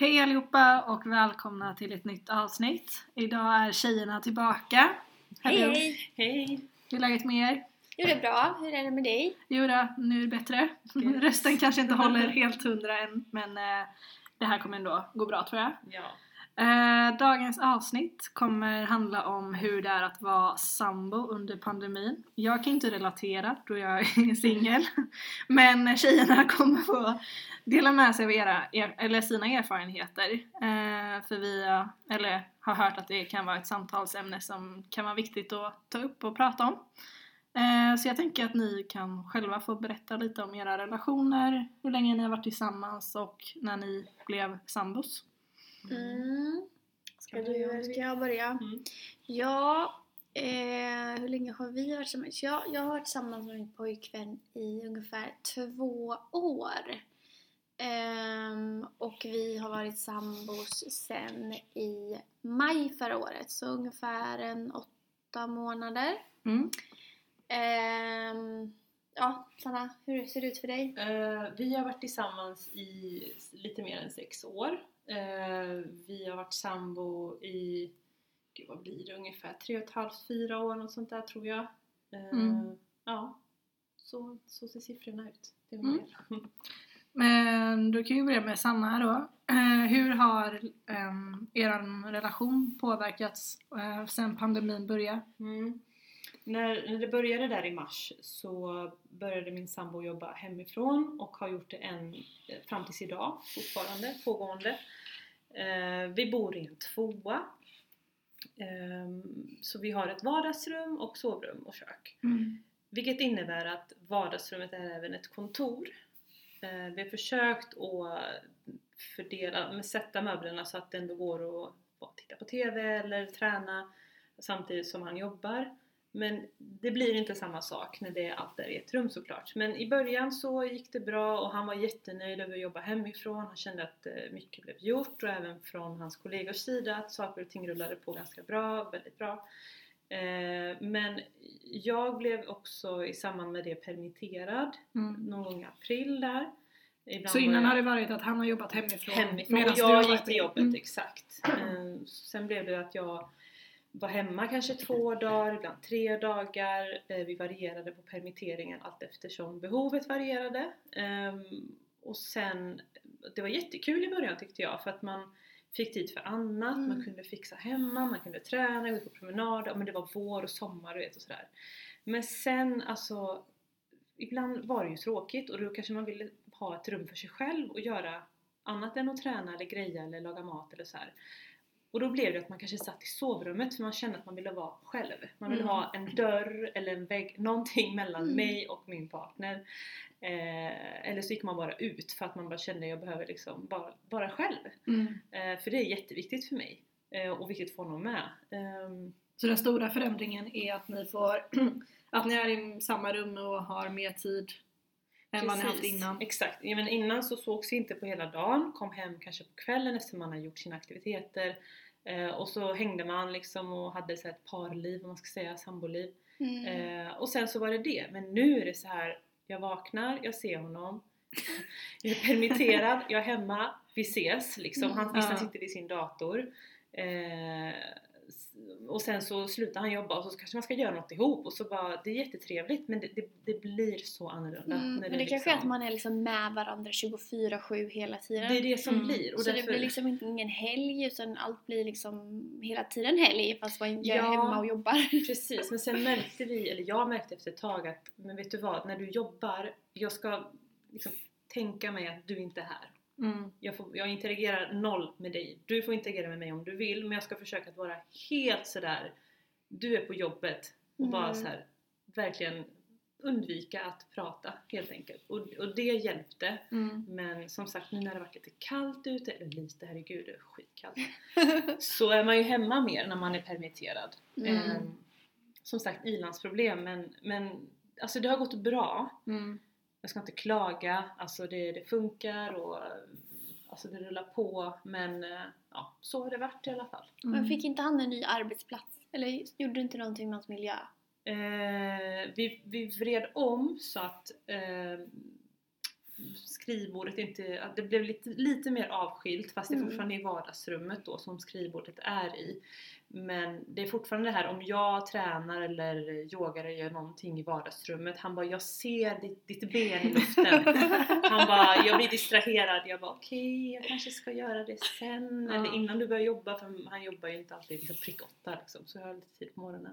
Hej allihopa och välkomna till ett nytt avsnitt. Idag är tjejerna tillbaka. Hej Hallå. hej! Hej! Hur är läget med er? Jo det är bra, hur är det med dig? Jo då, nu är det bättre. Yes. Rösten kanske inte håller helt hundra än men eh, det här kommer ändå gå bra tror jag. Ja. Eh, dagens avsnitt kommer handla om hur det är att vara sambo under pandemin. Jag kan inte relatera då jag är singel. Men tjejerna kommer få dela med sig av era, er, eller sina erfarenheter. Eh, för vi eller, har hört att det kan vara ett samtalsämne som kan vara viktigt att ta upp och prata om. Eh, så jag tänker att ni kan själva få berätta lite om era relationer, hur länge ni har varit tillsammans och när ni blev sambos. Mm. Ska, Ska du ska jag börja? Mm. Ja, eh, hur länge har vi varit tillsammans? Jag, jag har varit tillsammans med min pojkvän i ungefär två år. Ehm, och vi har varit sambos sen i maj förra året, så ungefär en åtta månader. Mm. Ehm, ja, Sanna, hur ser det ut för dig? Eh, vi har varit tillsammans i lite mer än sex år. Eh, vi har varit sambo i, gud vad blir det, ungefär tre och ett halvt, fyra år, något sånt där tror jag. Eh, Mm. Ja, så, så ser siffrorna ut. Det är Mm. Men du kan ju börja med Sanna då. Eh, hur har um, er relation påverkats eh, sen pandemin började? Mm. När, när det började där i mars så började min sambo jobba hemifrån och har gjort det än fram tills idag fortfarande, pågående. Eh, vi bor i en tvåa. Ehm, så vi har ett vardagsrum och sovrum och kök. Vilket innebär att vardagsrummet är även ett kontor. Eh, vi har försökt att fördela, sätta möblerna så att det ändå går att titta på TV eller träna samtidigt som han jobbar. Men det blir inte samma sak när det är allt är i ett rum såklart. Men i början så gick det bra och han var jättenöjd över att jobba hemifrån. Han kände att eh, mycket blev gjort och även från hans kollegors sida att saker och ting rullade på ganska bra, väldigt bra. Eh, Men jag blev också i samband med det permitterad Mm. någon gång i april där. Ibland Så innan har det varit att han har jobbat hemifrån? hemifrån jag gick till jobbet, Mm. exakt. Eh, Sen blev det att jag var hemma kanske två dagar, ibland tre dagar. Eh, Vi varierade på permitteringen allt eftersom behovet varierade. Ehm, Och sen, det var jättekul i början tyckte jag för att man fick tid för annat, man Mm. kunde fixa hemma, man kunde träna, gå på promenader, men det var vår och sommar du vet och sådär. Men sen alltså, ibland var det ju tråkigt och då kanske man ville ha ett rum för sig själv och göra annat än att träna eller greja eller laga mat eller så här. Och då blev det att man kanske satt i sovrummet för man kände att man ville vara själv. Man ville Mm. ha en dörr eller en vägg, någonting mellan Mm. mig och min partner. Eh, eller så gick man bara ut för att man bara kände att jag behöver liksom bara, bara själv. Mm. Eh, för det är jätteviktigt för mig. Eh, och viktigt för honom med. Ehm, Så den stora förändringen är att ni får att ni är i samma rum och har mer tid än vad ni haft innan? Exakt. Ja, men innan så sågs vi inte på hela dagen, kom hem kanske på kvällen efter man har gjort sina aktiviteter. Eh, och så hängde man liksom och hade så ett parliv, om man ska säga, samboliv. Mm. Eh, och sen så var det det. Men nu är det så här, jag vaknar, jag ser honom. jag är permitterad, jag är hemma, vi ses liksom. Han, Mm, han ja. sitter vid sin dator. Eh, och sen så slutar han jobba och så kanske man ska göra något ihop och så bara, det är jättetrevligt men det, det, det blir så annorlunda. Mm, när men det kanske är liksom- att man är liksom med varandra 24-7 hela tiden. Det är det som Mm. blir. Och så därför, det blir liksom inte ingen helg utan allt blir liksom hela tiden helg fast man är Ja. hemma och jobbar. Precis, men sen märkte vi, eller jag märkte efter ett tag att, men vet du vad, när du jobbar, jag ska liksom tänka mig att du inte är här. Mm. Jag, får, jag interagerar noll med dig. Du får interagera med mig om du vill, men jag ska försöka att vara helt sådär, du är på jobbet och bara Mm. så här verkligen undvika att prata helt enkelt. Och, och det hjälpte. Mm. Men som sagt, nu när det varit lite kallt ute, eller lite, herregud det är skitkallt. så är man ju hemma mer när man är permitterad. Mm. Ehm, som sagt, ilandsproblem men, men alltså det har gått bra. Mm. Jag ska inte klaga, alltså det, det funkar och alltså det rullar på men eh, ja, så har det varit i alla fall. Mm. Men fick inte han en ny arbetsplats? Eller gjorde du inte någonting med hans miljö? Eh, vi, vi vred om så att eh, skrivbordet inte, det blev lite, lite mer avskilt fast det är Mm. fortfarande i vardagsrummet då som skrivbordet är i. Men det är fortfarande det här om jag tränar eller yogar eller gör någonting i vardagsrummet. Han bara jag ser ditt, ditt ben i luften. Han bara jag blir distraherad. Jag bara okej jag kanske ska göra det sen Ja. eller innan du börjar jobba för han jobbar ju inte alltid liksom prick åtta liksom så jag har lite tid på morgonen.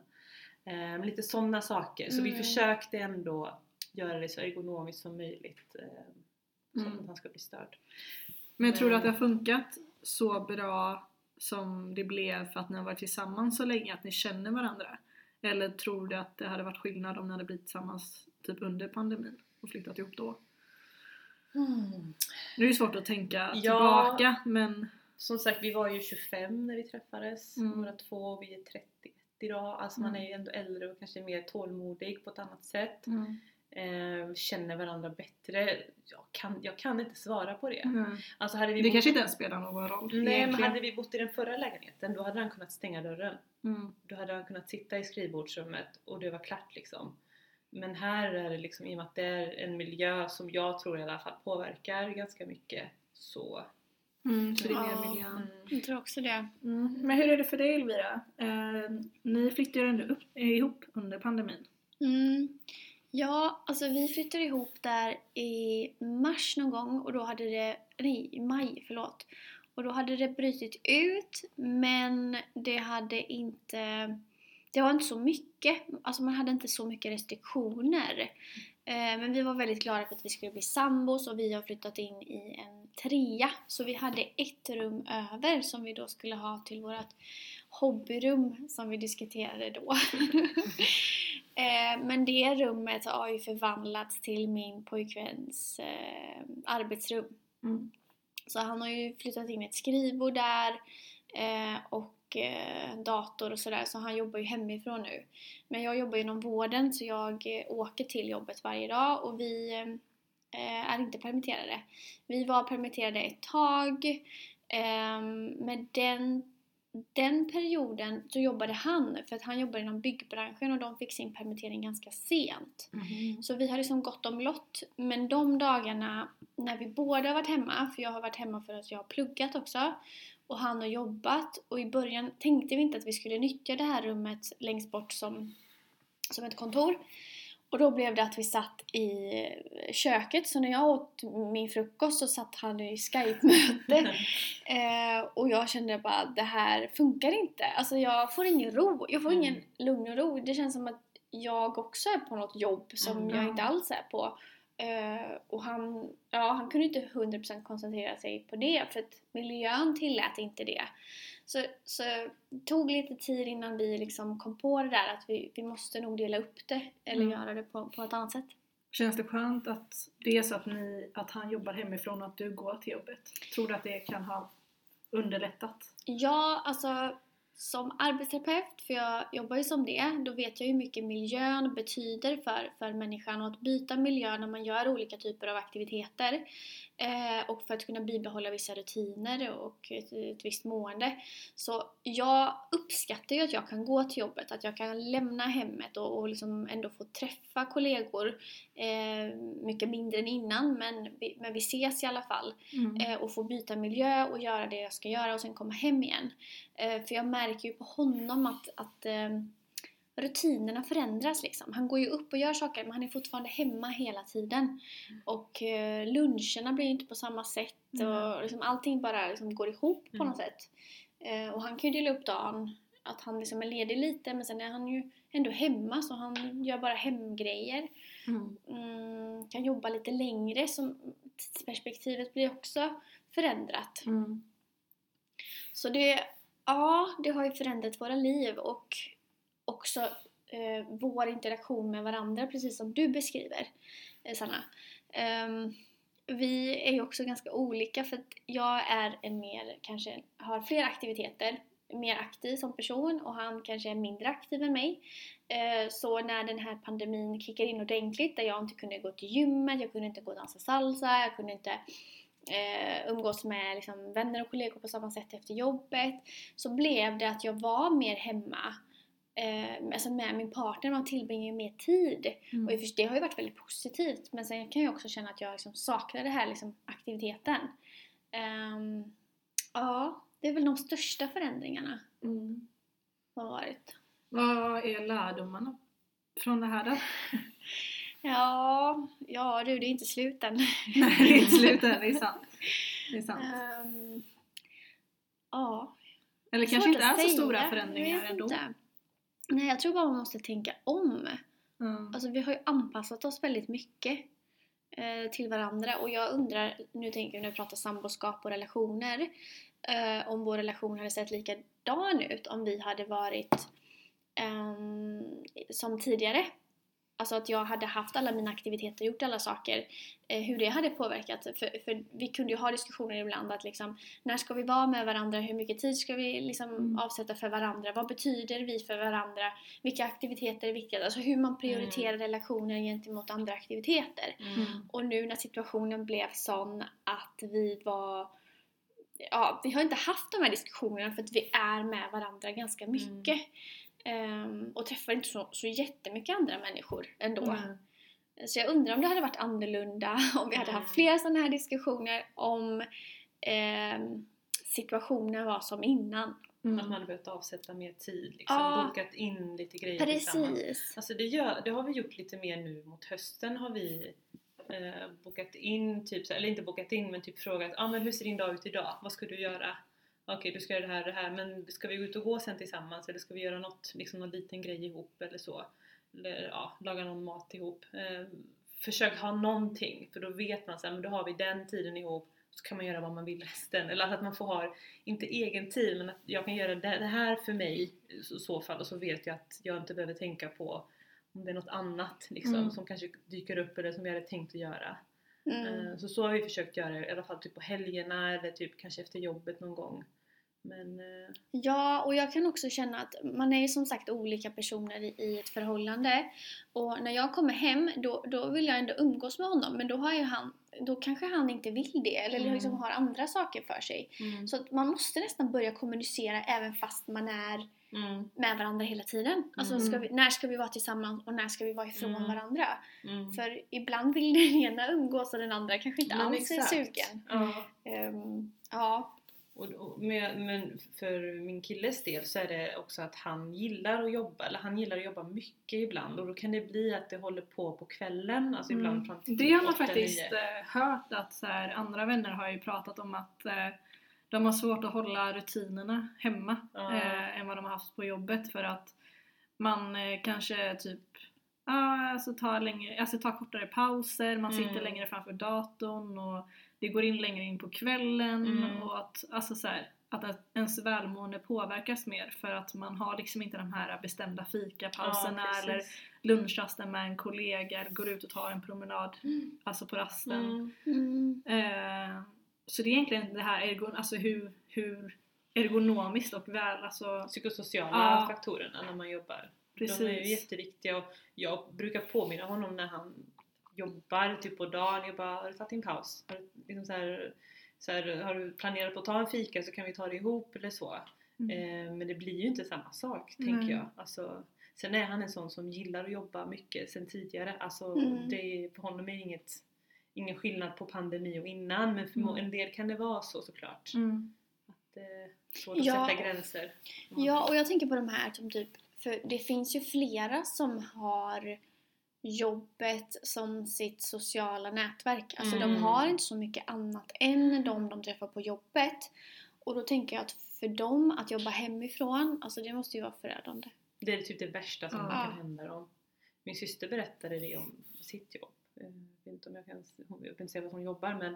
Men lite sådana saker. Så vi Mm. försökte ändå göra det så ergonomiskt som möjligt. Eh, så Mm. att han ska bli störd. Men tror du att det har funkat så bra som det blev för att ni har varit tillsammans så länge, att ni känner varandra? Eller tror du att det hade varit skillnad om ni hade blivit tillsammans typ under pandemin och flyttat ihop då? Nu är det svårt att tänka Ja. tillbaka men Som sagt, vi var ju 25 när vi träffades, Mm. två, vi är 31 idag. Alltså man Mm. är ju ändå äldre och kanske mer tålmodig på ett annat sätt. mm. Eh, känner varandra bättre. Jag kan, jag kan inte svara på det. Mm. Alltså hade vi det bott- kanske inte ens spelar någon roll Nej men hade vi bott i den förra lägenheten då hade han kunnat stänga dörren. mm. Då hade han kunnat sitta i skrivbordsrummet och det var klart liksom. Men här är det liksom, i och med att det är en miljö som jag tror i alla fall påverkar ganska mycket så... Mm, så det är mer miljön. Mm. Jag tror också det. Mm. Men hur är det för dig Elvira? Eh, ni flyttade ju ändå upp, eh, ihop under pandemin. Mm. Ja, alltså vi flyttade ihop där i mars någon gång och då hade det, nej i maj, förlåt. Och då hade det brutit ut men det hade inte, det var inte så mycket, alltså man hade inte så mycket restriktioner. Eh, men vi var väldigt glada för att vi skulle bli sambos och vi har flyttat in i en trea. Så vi hade ett rum över som vi då skulle ha till vårt hobbyrum som vi diskuterade då. Eh, Men det rummet har ju förvandlats till min pojkväns eh, arbetsrum. Mm. Så han har ju flyttat in ett skrivbord där eh, och eh, dator och sådär så han jobbar ju hemifrån nu. Men jag jobbar inom vården så jag eh, åker till jobbet varje dag och vi är inte permitterade. Vi var permitterade ett tag men den, den perioden så jobbade han för att han jobbar inom byggbranschen och de fick sin permittering ganska sent. Så vi har liksom gått om lott. Men de dagarna när vi båda har varit hemma, för jag har varit hemma för att jag har pluggat också och han har jobbat och i början tänkte vi inte att vi skulle nyttja det här rummet längst bort som, som ett kontor. Och då blev det att vi satt i köket, så när jag åt min frukost så satt han i Skype-möte eh, och jag kände bara att det här funkar inte. Alltså jag får ingen ro, jag får ingen Mm. lugn och ro. Det känns som att jag också är på något jobb som Mm. jag Ja. inte alls är på. Eh, och han, ja, han kunde inte 100% koncentrera sig på det för att miljön tillät inte det. Så, så det tog lite tid innan vi liksom kom på det där att vi, vi måste nog dela upp det eller Mm. göra det på, på ett annat sätt. Känns det skönt att det är så att, ni, att han jobbar hemifrån och att du går till jobbet? Tror du att det kan ha underlättat? Ja, alltså som arbetsterapeut, för jag jobbar ju som det, då vet jag hur mycket miljön betyder för, för människan och att byta miljö när man gör olika typer av aktiviteter eh, och för att kunna bibehålla vissa rutiner och ett, ett visst mående. Så jag uppskattar ju att jag kan gå till jobbet, att jag kan lämna hemmet och, och liksom ändå få träffa kollegor eh, mycket mindre än innan men vi, men vi ses i alla fall eh, och få byta miljö och göra det jag ska göra och sen komma hem igen. Eh, för jag märker ju på honom att, att eh, rutinerna förändras liksom. Han går ju upp och gör saker men han är fortfarande hemma hela tiden. Och eh, luncherna blir ju inte på samma sätt och liksom, allting bara liksom går ihop på Mm. något sätt. Eh, och han kan ju dela upp dagen att han liksom är ledig lite men sen är han ju ändå hemma så han gör bara hemgrejer Mm. mm, kan jobba lite längre så tidsperspektivet blir också förändrat. Mm. Så det, ja, det har ju förändrat våra liv och också eh, vår interaktion med varandra precis som du beskriver eh, Sanna. Um, vi är ju också ganska olika för att jag är en mer, kanske har fler aktiviteter, mer aktiv som person och han kanske är mindre aktiv än mig. Eh, Så när den här pandemin kickar in ordentligt där jag inte kunde gå till gymmet, jag kunde inte gå och dansa salsa, jag kunde inte eh, umgås med liksom, vänner och kollegor på samma sätt efter jobbet så blev det att jag var mer hemma eh, alltså med min partner, man tillbringar ju mer tid. Mm. Och det har ju varit väldigt positivt men sen kan jag också känna att jag liksom saknar det här liksom, aktiviteten. Ehm, ja, det är väl de största förändringarna Mm. som har varit. Vad är lärdomarna från det här då? Ja, ja du, det är inte slut än. Nej, det är inte slut än, det är sant. Det är sant. Ehm, ja, Eller kanske inte är så stora förändringar ändå. inte. Nej, jag tror bara man måste tänka om. Mm. Alltså vi har ju anpassat oss väldigt mycket eh, till varandra och jag undrar, nu tänker jag när vi pratar samboskap och relationer, eh, om vår relation hade sett likadan ut om vi hade varit ehm, som tidigare. Alltså att jag hade haft alla mina aktiviteter, gjort alla saker, eh, hur det hade påverkat. För, för vi kunde ju ha diskussioner ibland att liksom, när ska vi vara med varandra, hur mycket tid ska vi liksom Mm. avsätta för varandra, vad betyder vi för varandra, vilka aktiviteter är viktiga, alltså hur man prioriterar relationer gentemot andra aktiviteter. Mm. Och nu när situationen blev sån att vi var Ja, vi har inte haft de här diskussionerna för att vi är med varandra ganska mycket. Ehm, och träffar inte så, så jättemycket andra människor ändå. Mm. Så jag undrar om det hade varit annorlunda om vi hade Mm. haft fler sådana här diskussioner om ehm, situationen var som innan. Att man Mm. hade behövt avsätta mer tid, liksom, Ja. bokat in lite grejer tillsammans. Precis. Alltså det, gör, det har vi gjort lite mer nu mot hösten har vi eh, bokat in, typ, så- eller inte bokat in men typ frågat ah, men hur ser din dag ut idag? Vad ska du göra? Okej, du ska göra det här och det här men ska vi gå ut och gå sen tillsammans eller ska vi göra något, liksom någon liten grej ihop eller så? Eller ja, laga någon mat ihop. Eh, försök ha någonting för då vet man sen men då har vi den tiden ihop så kan man göra vad man vill resten. Eller att man får ha, inte egen tid men att jag kan göra det, här för mig i så, så fall och så vet jag att jag inte behöver tänka på om det är något annat liksom, Mm. som kanske dyker upp eller som jag hade tänkt att göra. Mm. Eh, Så så har vi försökt göra i alla fall typ på helgerna eller typ kanske efter jobbet någon gång. Men eh, Ja, och jag kan också känna att man är ju som sagt olika personer i, i ett förhållande. Och när jag kommer hem, då, då vill jag ändå umgås med honom. Men då, har ju han, då kanske han inte vill det, eller Mm. liksom har andra saker för sig. Så att man måste nästan börja kommunicera även fast man är mm, med varandra hela tiden. Alltså, Mm. ska vi, när ska vi vara tillsammans och när ska vi vara ifrån Mm. varandra? mm. För ibland vill den ena umgås och den andra kanske inte Men alls exakt. är sugen. Ja. Ehm, ja. Och, och, men, men för min killes del så är det också att han gillar att jobba, eller han gillar att jobba mycket ibland och då kan det bli att det håller på på kvällen, alltså ibland Mm. fram till Det har man faktiskt eh, hört att så här, andra vänner har ju pratat om att eh, de har svårt att hålla rutinerna hemma Ja. eh, än vad de har haft på jobbet för att man eh, kanske typ Ja, alltså tar, längre, alltså tar kortare pauser, man sitter Mm. längre framför datorn och det går in längre in på kvällen Mm. och att, alltså så här, att ens välmående påverkas mer för att man har liksom inte de här bestämda fikapauserna Ja, eller lunchrasten med en kollega, eller går ut och tar en promenad alltså på rasten. Mm. Mm. Eh, så det är egentligen det här ergon, alltså hur, hur ergonomiskt och väl, alltså Psykosociala Ja. faktorerna när man jobbar. Precis. De är ju jätteviktiga och jag brukar påminna honom när han jobbar typ på dagen. Jag bara, har du tagit din paus? Har du, liksom så här, så här, har du planerat på att ta en fika så kan vi ta det ihop eller så. Mm. Eh, men det blir ju inte samma sak Nej. tänker jag. Alltså, sen är han en sån som gillar att jobba mycket sen tidigare. Alltså, Mm. det är, för honom är inget, ingen skillnad på pandemi och innan men för Mm. en del kan det vara så såklart. Mm. Att, eh, svårt att Ja. sätta gränser. Ja, och jag tänker på de här som typ, för det finns ju flera som har jobbet som sitt sociala nätverk. Alltså Mm. de har inte så mycket annat än de de träffar på jobbet. Och då tänker jag att för dem att jobba hemifrån, alltså det måste ju vara förödande. Det är typ det värsta som Ja. kan hända dem. Min syster berättade det om sitt jobb. Eh, Jag vet inte om jag kan, jag inte säga vad hon jobbar men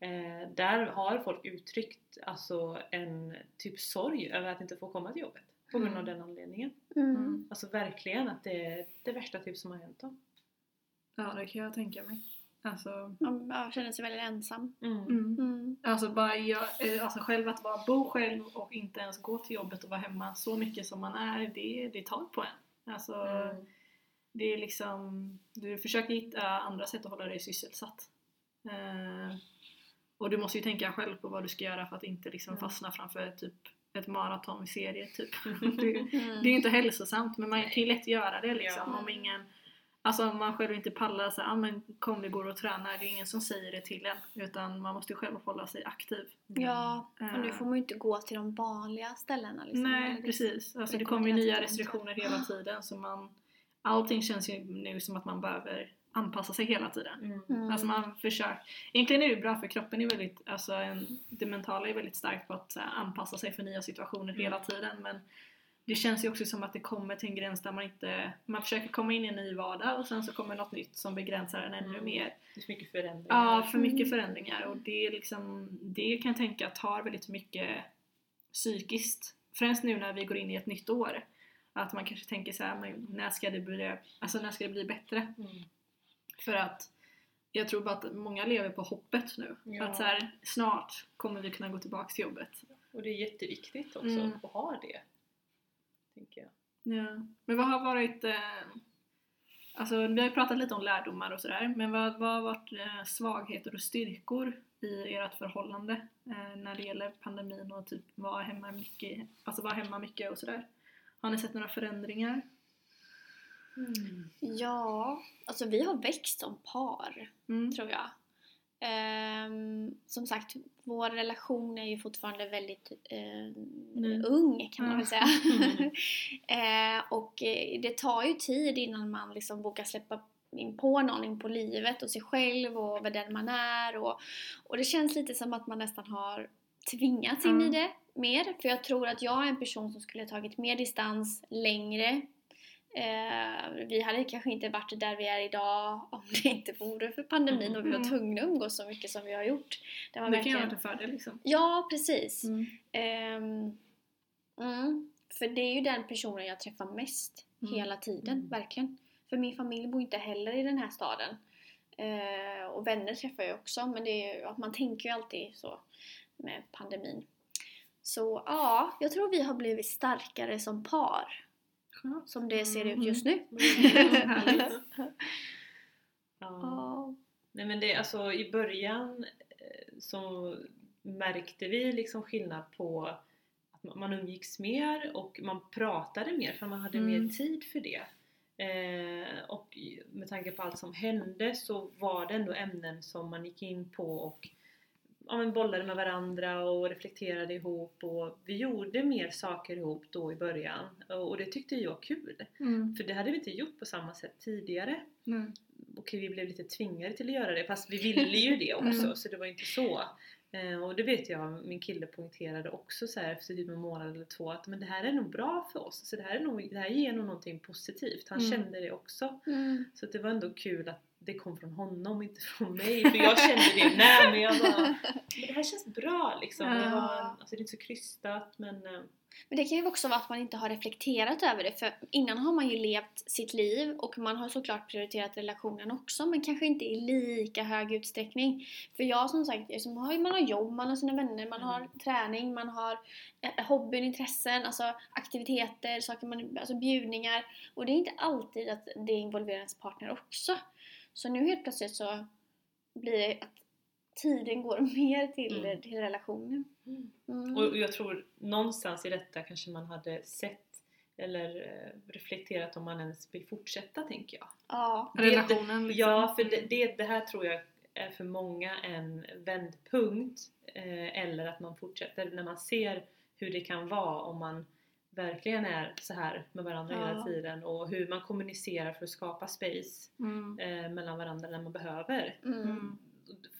eh, där har folk uttryckt alltså en typ sorg över att inte få komma till jobbet. På grund av Mm. den anledningen. Mm. Mm. Alltså verkligen att det är det värsta typ som har hänt dem. Ja, det kan jag tänka mig. Alltså, Man ja, känner sig väldigt ensam. Mm. mm. Mm. Alltså bara jag, eh, alltså själv att bara bo själv och inte ens gå till jobbet och vara hemma så mycket som man är, det, det tar på en. Alltså, Mm. det är liksom, du försöker hitta andra sätt att hålla dig sysselsatt. Eh, och du måste ju tänka själv på vad du ska göra för att inte liksom Mm. fastna framför typ ett maraton i serie typ. det, Mm. det är ju inte hälsosamt men man kan ju lätt göra det liksom Ja. om ingen Alltså om man själv inte pallar så ah, men kom vi går och tränar, det är ingen som säger det till en utan man måste ju själv hålla sig aktiv. Ja, och nu Eh, får man ju inte gå till de vanliga ställena liksom. Nej eller precis, alltså det kommer ju nya restriktioner hela tiden så man Allting känns ju nu som att man behöver anpassa sig hela tiden. Mm. Mm. Alltså man försöker, egentligen är det bra för kroppen är väldigt, alltså en, det mentala är väldigt starkt på att här, anpassa sig för nya situationer hela tiden men det känns ju också som att det kommer till en gräns där man inte, man försöker komma in i en ny vardag och sen så kommer något nytt som begränsar en ännu Mm. mer. Det är så mycket förändringar. Ja, för mycket Mm. förändringar och det är liksom, det kan jag tänka tar väldigt mycket psykiskt. Främst nu när vi går in i ett nytt år. Att man kanske tänker så här, när ska det bli, alltså när ska det bli bättre? Mm. För att jag tror bara att många lever på hoppet nu. Ja. Att så här, snart kommer vi kunna gå tillbaka till jobbet. Och det är jätteviktigt också Mm. att ha det. Tänker jag. Ja. Men vad har varit, eh, alltså vi har ju pratat lite om lärdomar och sådär, men vad, vad har varit eh, svagheter och styrkor i ert förhållande eh, när det gäller pandemin och typ vara hemma mycket, alltså vara hemma mycket och sådär? Har ni sett några förändringar? Ja, alltså vi har växt som par, Mm. tror jag. Ehm, som sagt, vår relation är ju fortfarande väldigt Ny. ung kan man väl säga. eh, och eh, det tar ju tid innan man liksom vågar släppa in på någon in på livet och sig själv och vad den man är och, och det känns lite som att man nästan har tvingats in Ja. i det mer för jag tror att jag är en person som skulle tagit mer distans längre Eh, vi hade kanske inte varit där vi är idag om det inte vore för pandemin och vi var Mm. tvungna att umgås så mycket som vi har gjort. Det var Det kan ju verkligen... vara en fördel liksom. Ja, precis. Mm. Ehm, mm, för det är ju den personen jag träffar mest Mm. hela tiden, Mm. verkligen. För min familj bor inte heller i den här staden. Eh, och vänner träffar jag också, men är, man tänker ju alltid så med pandemin. Så ja, jag tror vi har blivit starkare som par, Skönt. som det ser ut Mm. just nu. Härligt. Ja. Ja. Nej men det, alltså i början eh, så märkte vi liksom skillnad på att man- umgicks mer och man pratade mer för man hade Mm. mer tid för det. Eh, och med tanke på allt som hände så var det ändå ämnen som man gick in på och ja, bollade med varandra och reflekterade ihop och vi gjorde mer saker ihop då i början och det tyckte jag var kul. Mm. För det hade vi inte gjort på samma sätt tidigare Nej. okej vi blev lite tvingade till att göra det fast vi ville ju det också Mm. så det var inte så. Eh, och det vet jag, min kille poängterade också så här efter typ en månad eller två att men det här är nog bra för oss. Så det här, är nog, det här ger nog någonting positivt. Han Mm. kände det också. Mm. Så det var ändå kul att det kom från honom, inte från mig. För jag kände det med men jag bara men det här känns bra liksom. Det, var, Ja. alltså, det är inte så krystat men eh, Men det kan ju också vara att man inte har reflekterat över det för innan har man ju levt sitt liv och man har såklart prioriterat relationen också men kanske inte i lika hög utsträckning. För jag som sagt, man har jobb, man har sina vänner, man Mm. har träning, man har eh, hobbyn, intressen, alltså aktiviteter, saker man, alltså bjudningar och det är inte alltid att det involverar ens partner också. Så nu helt plötsligt så blir det att tiden går mer till, Mm. till relationen. Mm. Och jag tror någonstans i detta kanske man hade sett eller eh, reflekterat om man ens vill fortsätta tänker jag. Ja. Det- Relationen liksom. Ja, för det, det, det här tror jag är för många en vändpunkt eh, eller att man fortsätter när man ser hur det kan vara om man verkligen är så här med varandra Ja. hela tiden och hur man kommunicerar för att skapa space Mm. eh, mellan varandra när man behöver. Mm. Mm.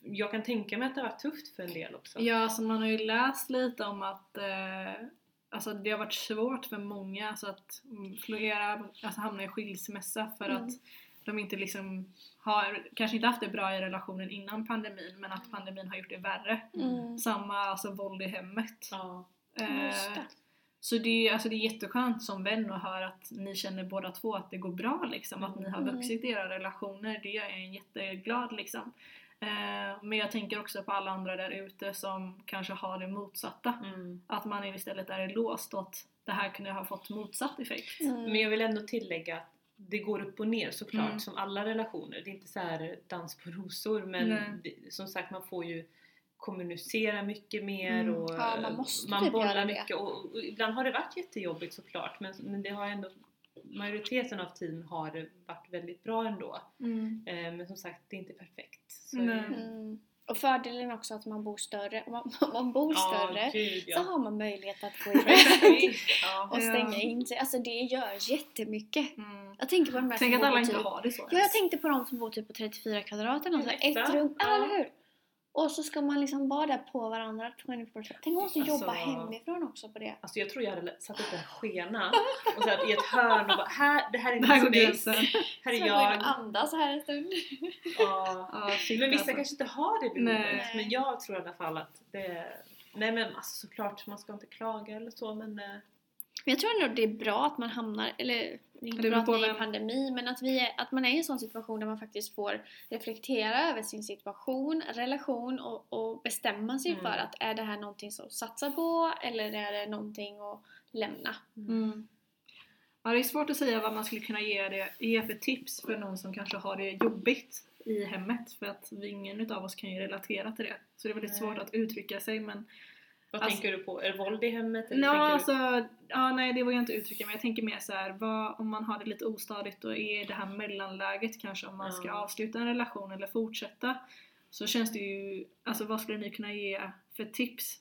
Jag kan tänka mig att det har varit tufft för en del också. Ja, så man har ju läst lite om att eh, alltså det har varit svårt för många alltså att mm, flera alltså hamna i skilsmässa för Mm. att de inte liksom har, kanske inte haft det bra i relationen innan pandemin men att pandemin har gjort det värre. Mm. Samma alltså våld i hemmet. Ja. Eh, Just det. Så det, är- alltså det är jätteskönt som vän att höra att ni känner båda två att det går bra liksom, att ni har Mm. vuxit i era relationer. Det gör en jätteglad liksom. Eh, men jag tänker också på alla andra där ute som kanske har det motsatta. Mm. Att man istället är låst och att det här kunde ha fått motsatt effekt. Mm. Men jag vill ändå tillägga att det går upp och ner såklart Mm. som alla relationer. Det är inte så här dans på rosor men det, som sagt man får ju kommunicera mycket mer Mm. och Ja, man måste man typ bollar mycket och, och ibland har det varit jättejobbigt såklart men, men det har ändå majoriteten av tiden har det varit väldigt bra ändå. Mm. Eh, men som sagt, det är inte perfekt. Så Mm. Och fördelen är också att man bor större. Om man, om man bor större gud, så ja. har man möjlighet att gå iväg ja. och stänga in sig. Alltså det gör jättemycket. Mm. Jag tänker på de här Tänk att alla inte typ, har det så. Ja, jag tänkte på de som bor typ på 34 kvadrat eller något, så ett rum. Ja. eller hur? Och så ska man liksom vara där på varandra 24 Tänk om man måste Alltså- jobba hemifrån också på det. Alltså jag tror jag hade satt upp en skena och satt i ett hörn och bara här, det här är gränsen. space, här är Så jag går in jag. och andas här en stund. Ja. Shit, Men vissa alltså. kanske inte har det behovet. Nej. Men jag tror i alla fall att det Nej men alltså såklart, man ska inte klaga eller så men eh, Men jag tror ändå det är bra att man hamnar, eller det inte Det bra att vi är i vem. pandemi, men att, vi är, att man är i en sån situation där man faktiskt får reflektera över sin situation, relation och, och bestämma sig Mm. för att är det här någonting som satsa på eller är det någonting att lämna? Mm. Ja, det är svårt att säga vad man skulle kunna ge, det, ge för tips för någon som kanske har det jobbigt i hemmet för att ingen av oss kan ju relatera till det. Så det är väldigt Nej. svårt att uttrycka sig men vad Alltså- tänker du på? Är det våld i hemmet? Eller du... alltså, ja, nej det vågar jag inte uttrycka men jag tänker mer så här, vad, om man har det lite ostadigt då är det här mellanläget kanske om man ska Ja. avsluta en relation eller fortsätta så känns det ju, alltså vad skulle ni kunna ge för tips?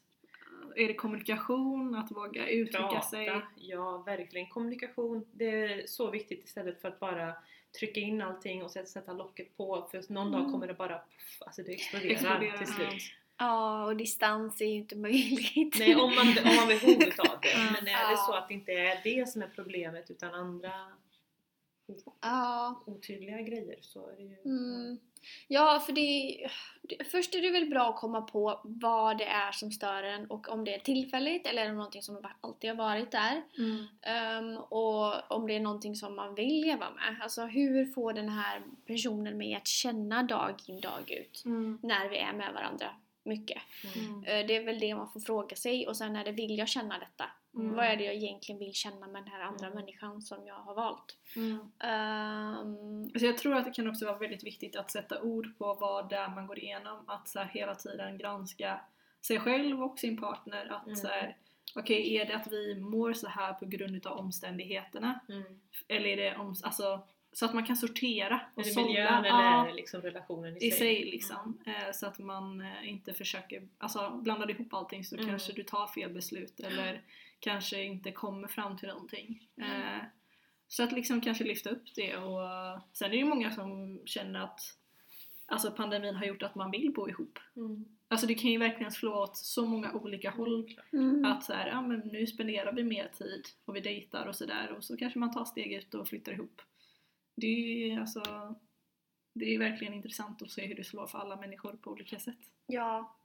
Är det kommunikation, att våga uttrycka Prata, sig? ja verkligen. Kommunikation, det är så viktigt istället för att bara trycka in allting och sätta, locket på för någon dag Mm. kommer det bara alltså det exploderar, Exploderar, till ja. slut. Ja, och distans är ju inte möjligt. Nej, om man, om man har behov utav det. Men är det så att det inte är det som är problemet utan andra Ja, otydliga grejer så är det ju... Mm. Ja, för det, Först är det väl bra att komma på vad det är som stör en och om det är tillfälligt eller är det någonting som alltid har varit där. Mm. Ehm, och om det är någonting som man vill leva med. Alltså hur får den här personen mig att känna dag in dag ut Mm. när vi är med varandra mycket. Mm. Eh, Det är väl det man får fråga sig och sen är det vill jag känna detta? Mm. Vad är det jag egentligen vill känna med den här andra Mm. människan som jag har valt? Mm. Ehm, Alltså jag tror att det kan också vara väldigt viktigt att sätta ord på vad det är man går igenom. Att så hela tiden granska sig själv och sin partner. Att Mm. så här, okej är det att vi mår så här på grund utav omständigheterna? Mm. Eller är det om, alltså, så att man kan sortera och Är det sålla. miljön eller Ja, liksom relationen i, i sig? sig liksom. Eh, Så att man eh, inte försöker, alltså blandar ihop allting så Mm. kanske du tar fel beslut eller kanske inte kommer fram till någonting. Eh, Så att liksom kanske lyfta upp det och sen är det ju många som känner att alltså pandemin har gjort att man vill bo ihop. Mm. Alltså det kan ju verkligen slå åt så många olika håll. mm. Att så här, ja men nu spenderar vi mer tid och vi dejtar och sådär och så kanske man tar steget och flyttar ihop. Det är alltså det är verkligen intressant att se hur det slår för alla människor på olika sätt. Ja,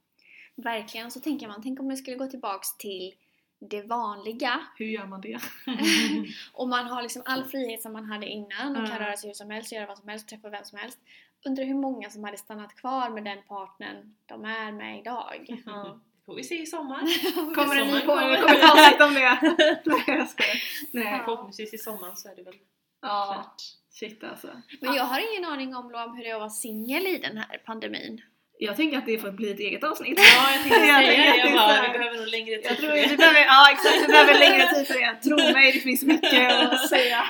verkligen. Så tänker man, tänk om det skulle gå tillbaks till det vanliga Hur gör man det? och man har liksom all frihet som man hade innan och kan Ja. röra sig hur som helst, göra vad som helst, träffa vem som helst. Undrar hur många som hade stannat kvar med den partnern de är med idag. Ja. Får vi se i sommar. Kommer det en ny kommer. Ett avsnitt om det! Nej jag skojar. Nej. Förhoppningsvis i sommar så är det väl Ja, klart. Shit alltså. Men jag har ingen aning om Lo, om hur det är att vara singel i den här pandemin. Jag tänker att det får bli ett eget avsnitt. Ja, jag tänkte säga det. Jag bara, vi behöver nog längre tid Jag för tror det. vi behöver, ja exakt, vi behöver längre tid för det. Tro mig, det finns mycket att säga.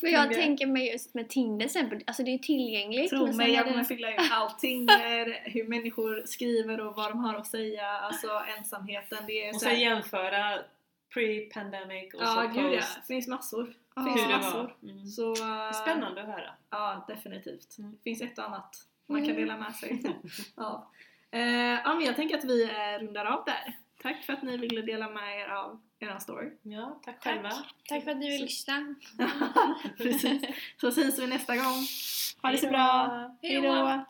För jag Tinder. tänker mig just med Tinder exempel, alltså det är tillgängligt. Tro mig, jag kommer fylla ut allting hur människor skriver och vad de har att säga, alltså ensamheten, det är Och så jämföra pre-pandemic och Ja, så gud ja, post. det finns massor. Ja. Det finns Hur det massor. var. Mm. Så, Spännande att höra. Ja, definitivt. Mm. Det finns ett och annat man kan Mm. dela med sig av. Eh, ja, men jag tänker att vi eh, rundar av där. Tack för att ni ville dela med er av er story. Ja, tack Tack. själva. Tack för att du vill lyssna. Precis. Så syns vi nästa gång. Ha det så bra. Hej då. Hejdå.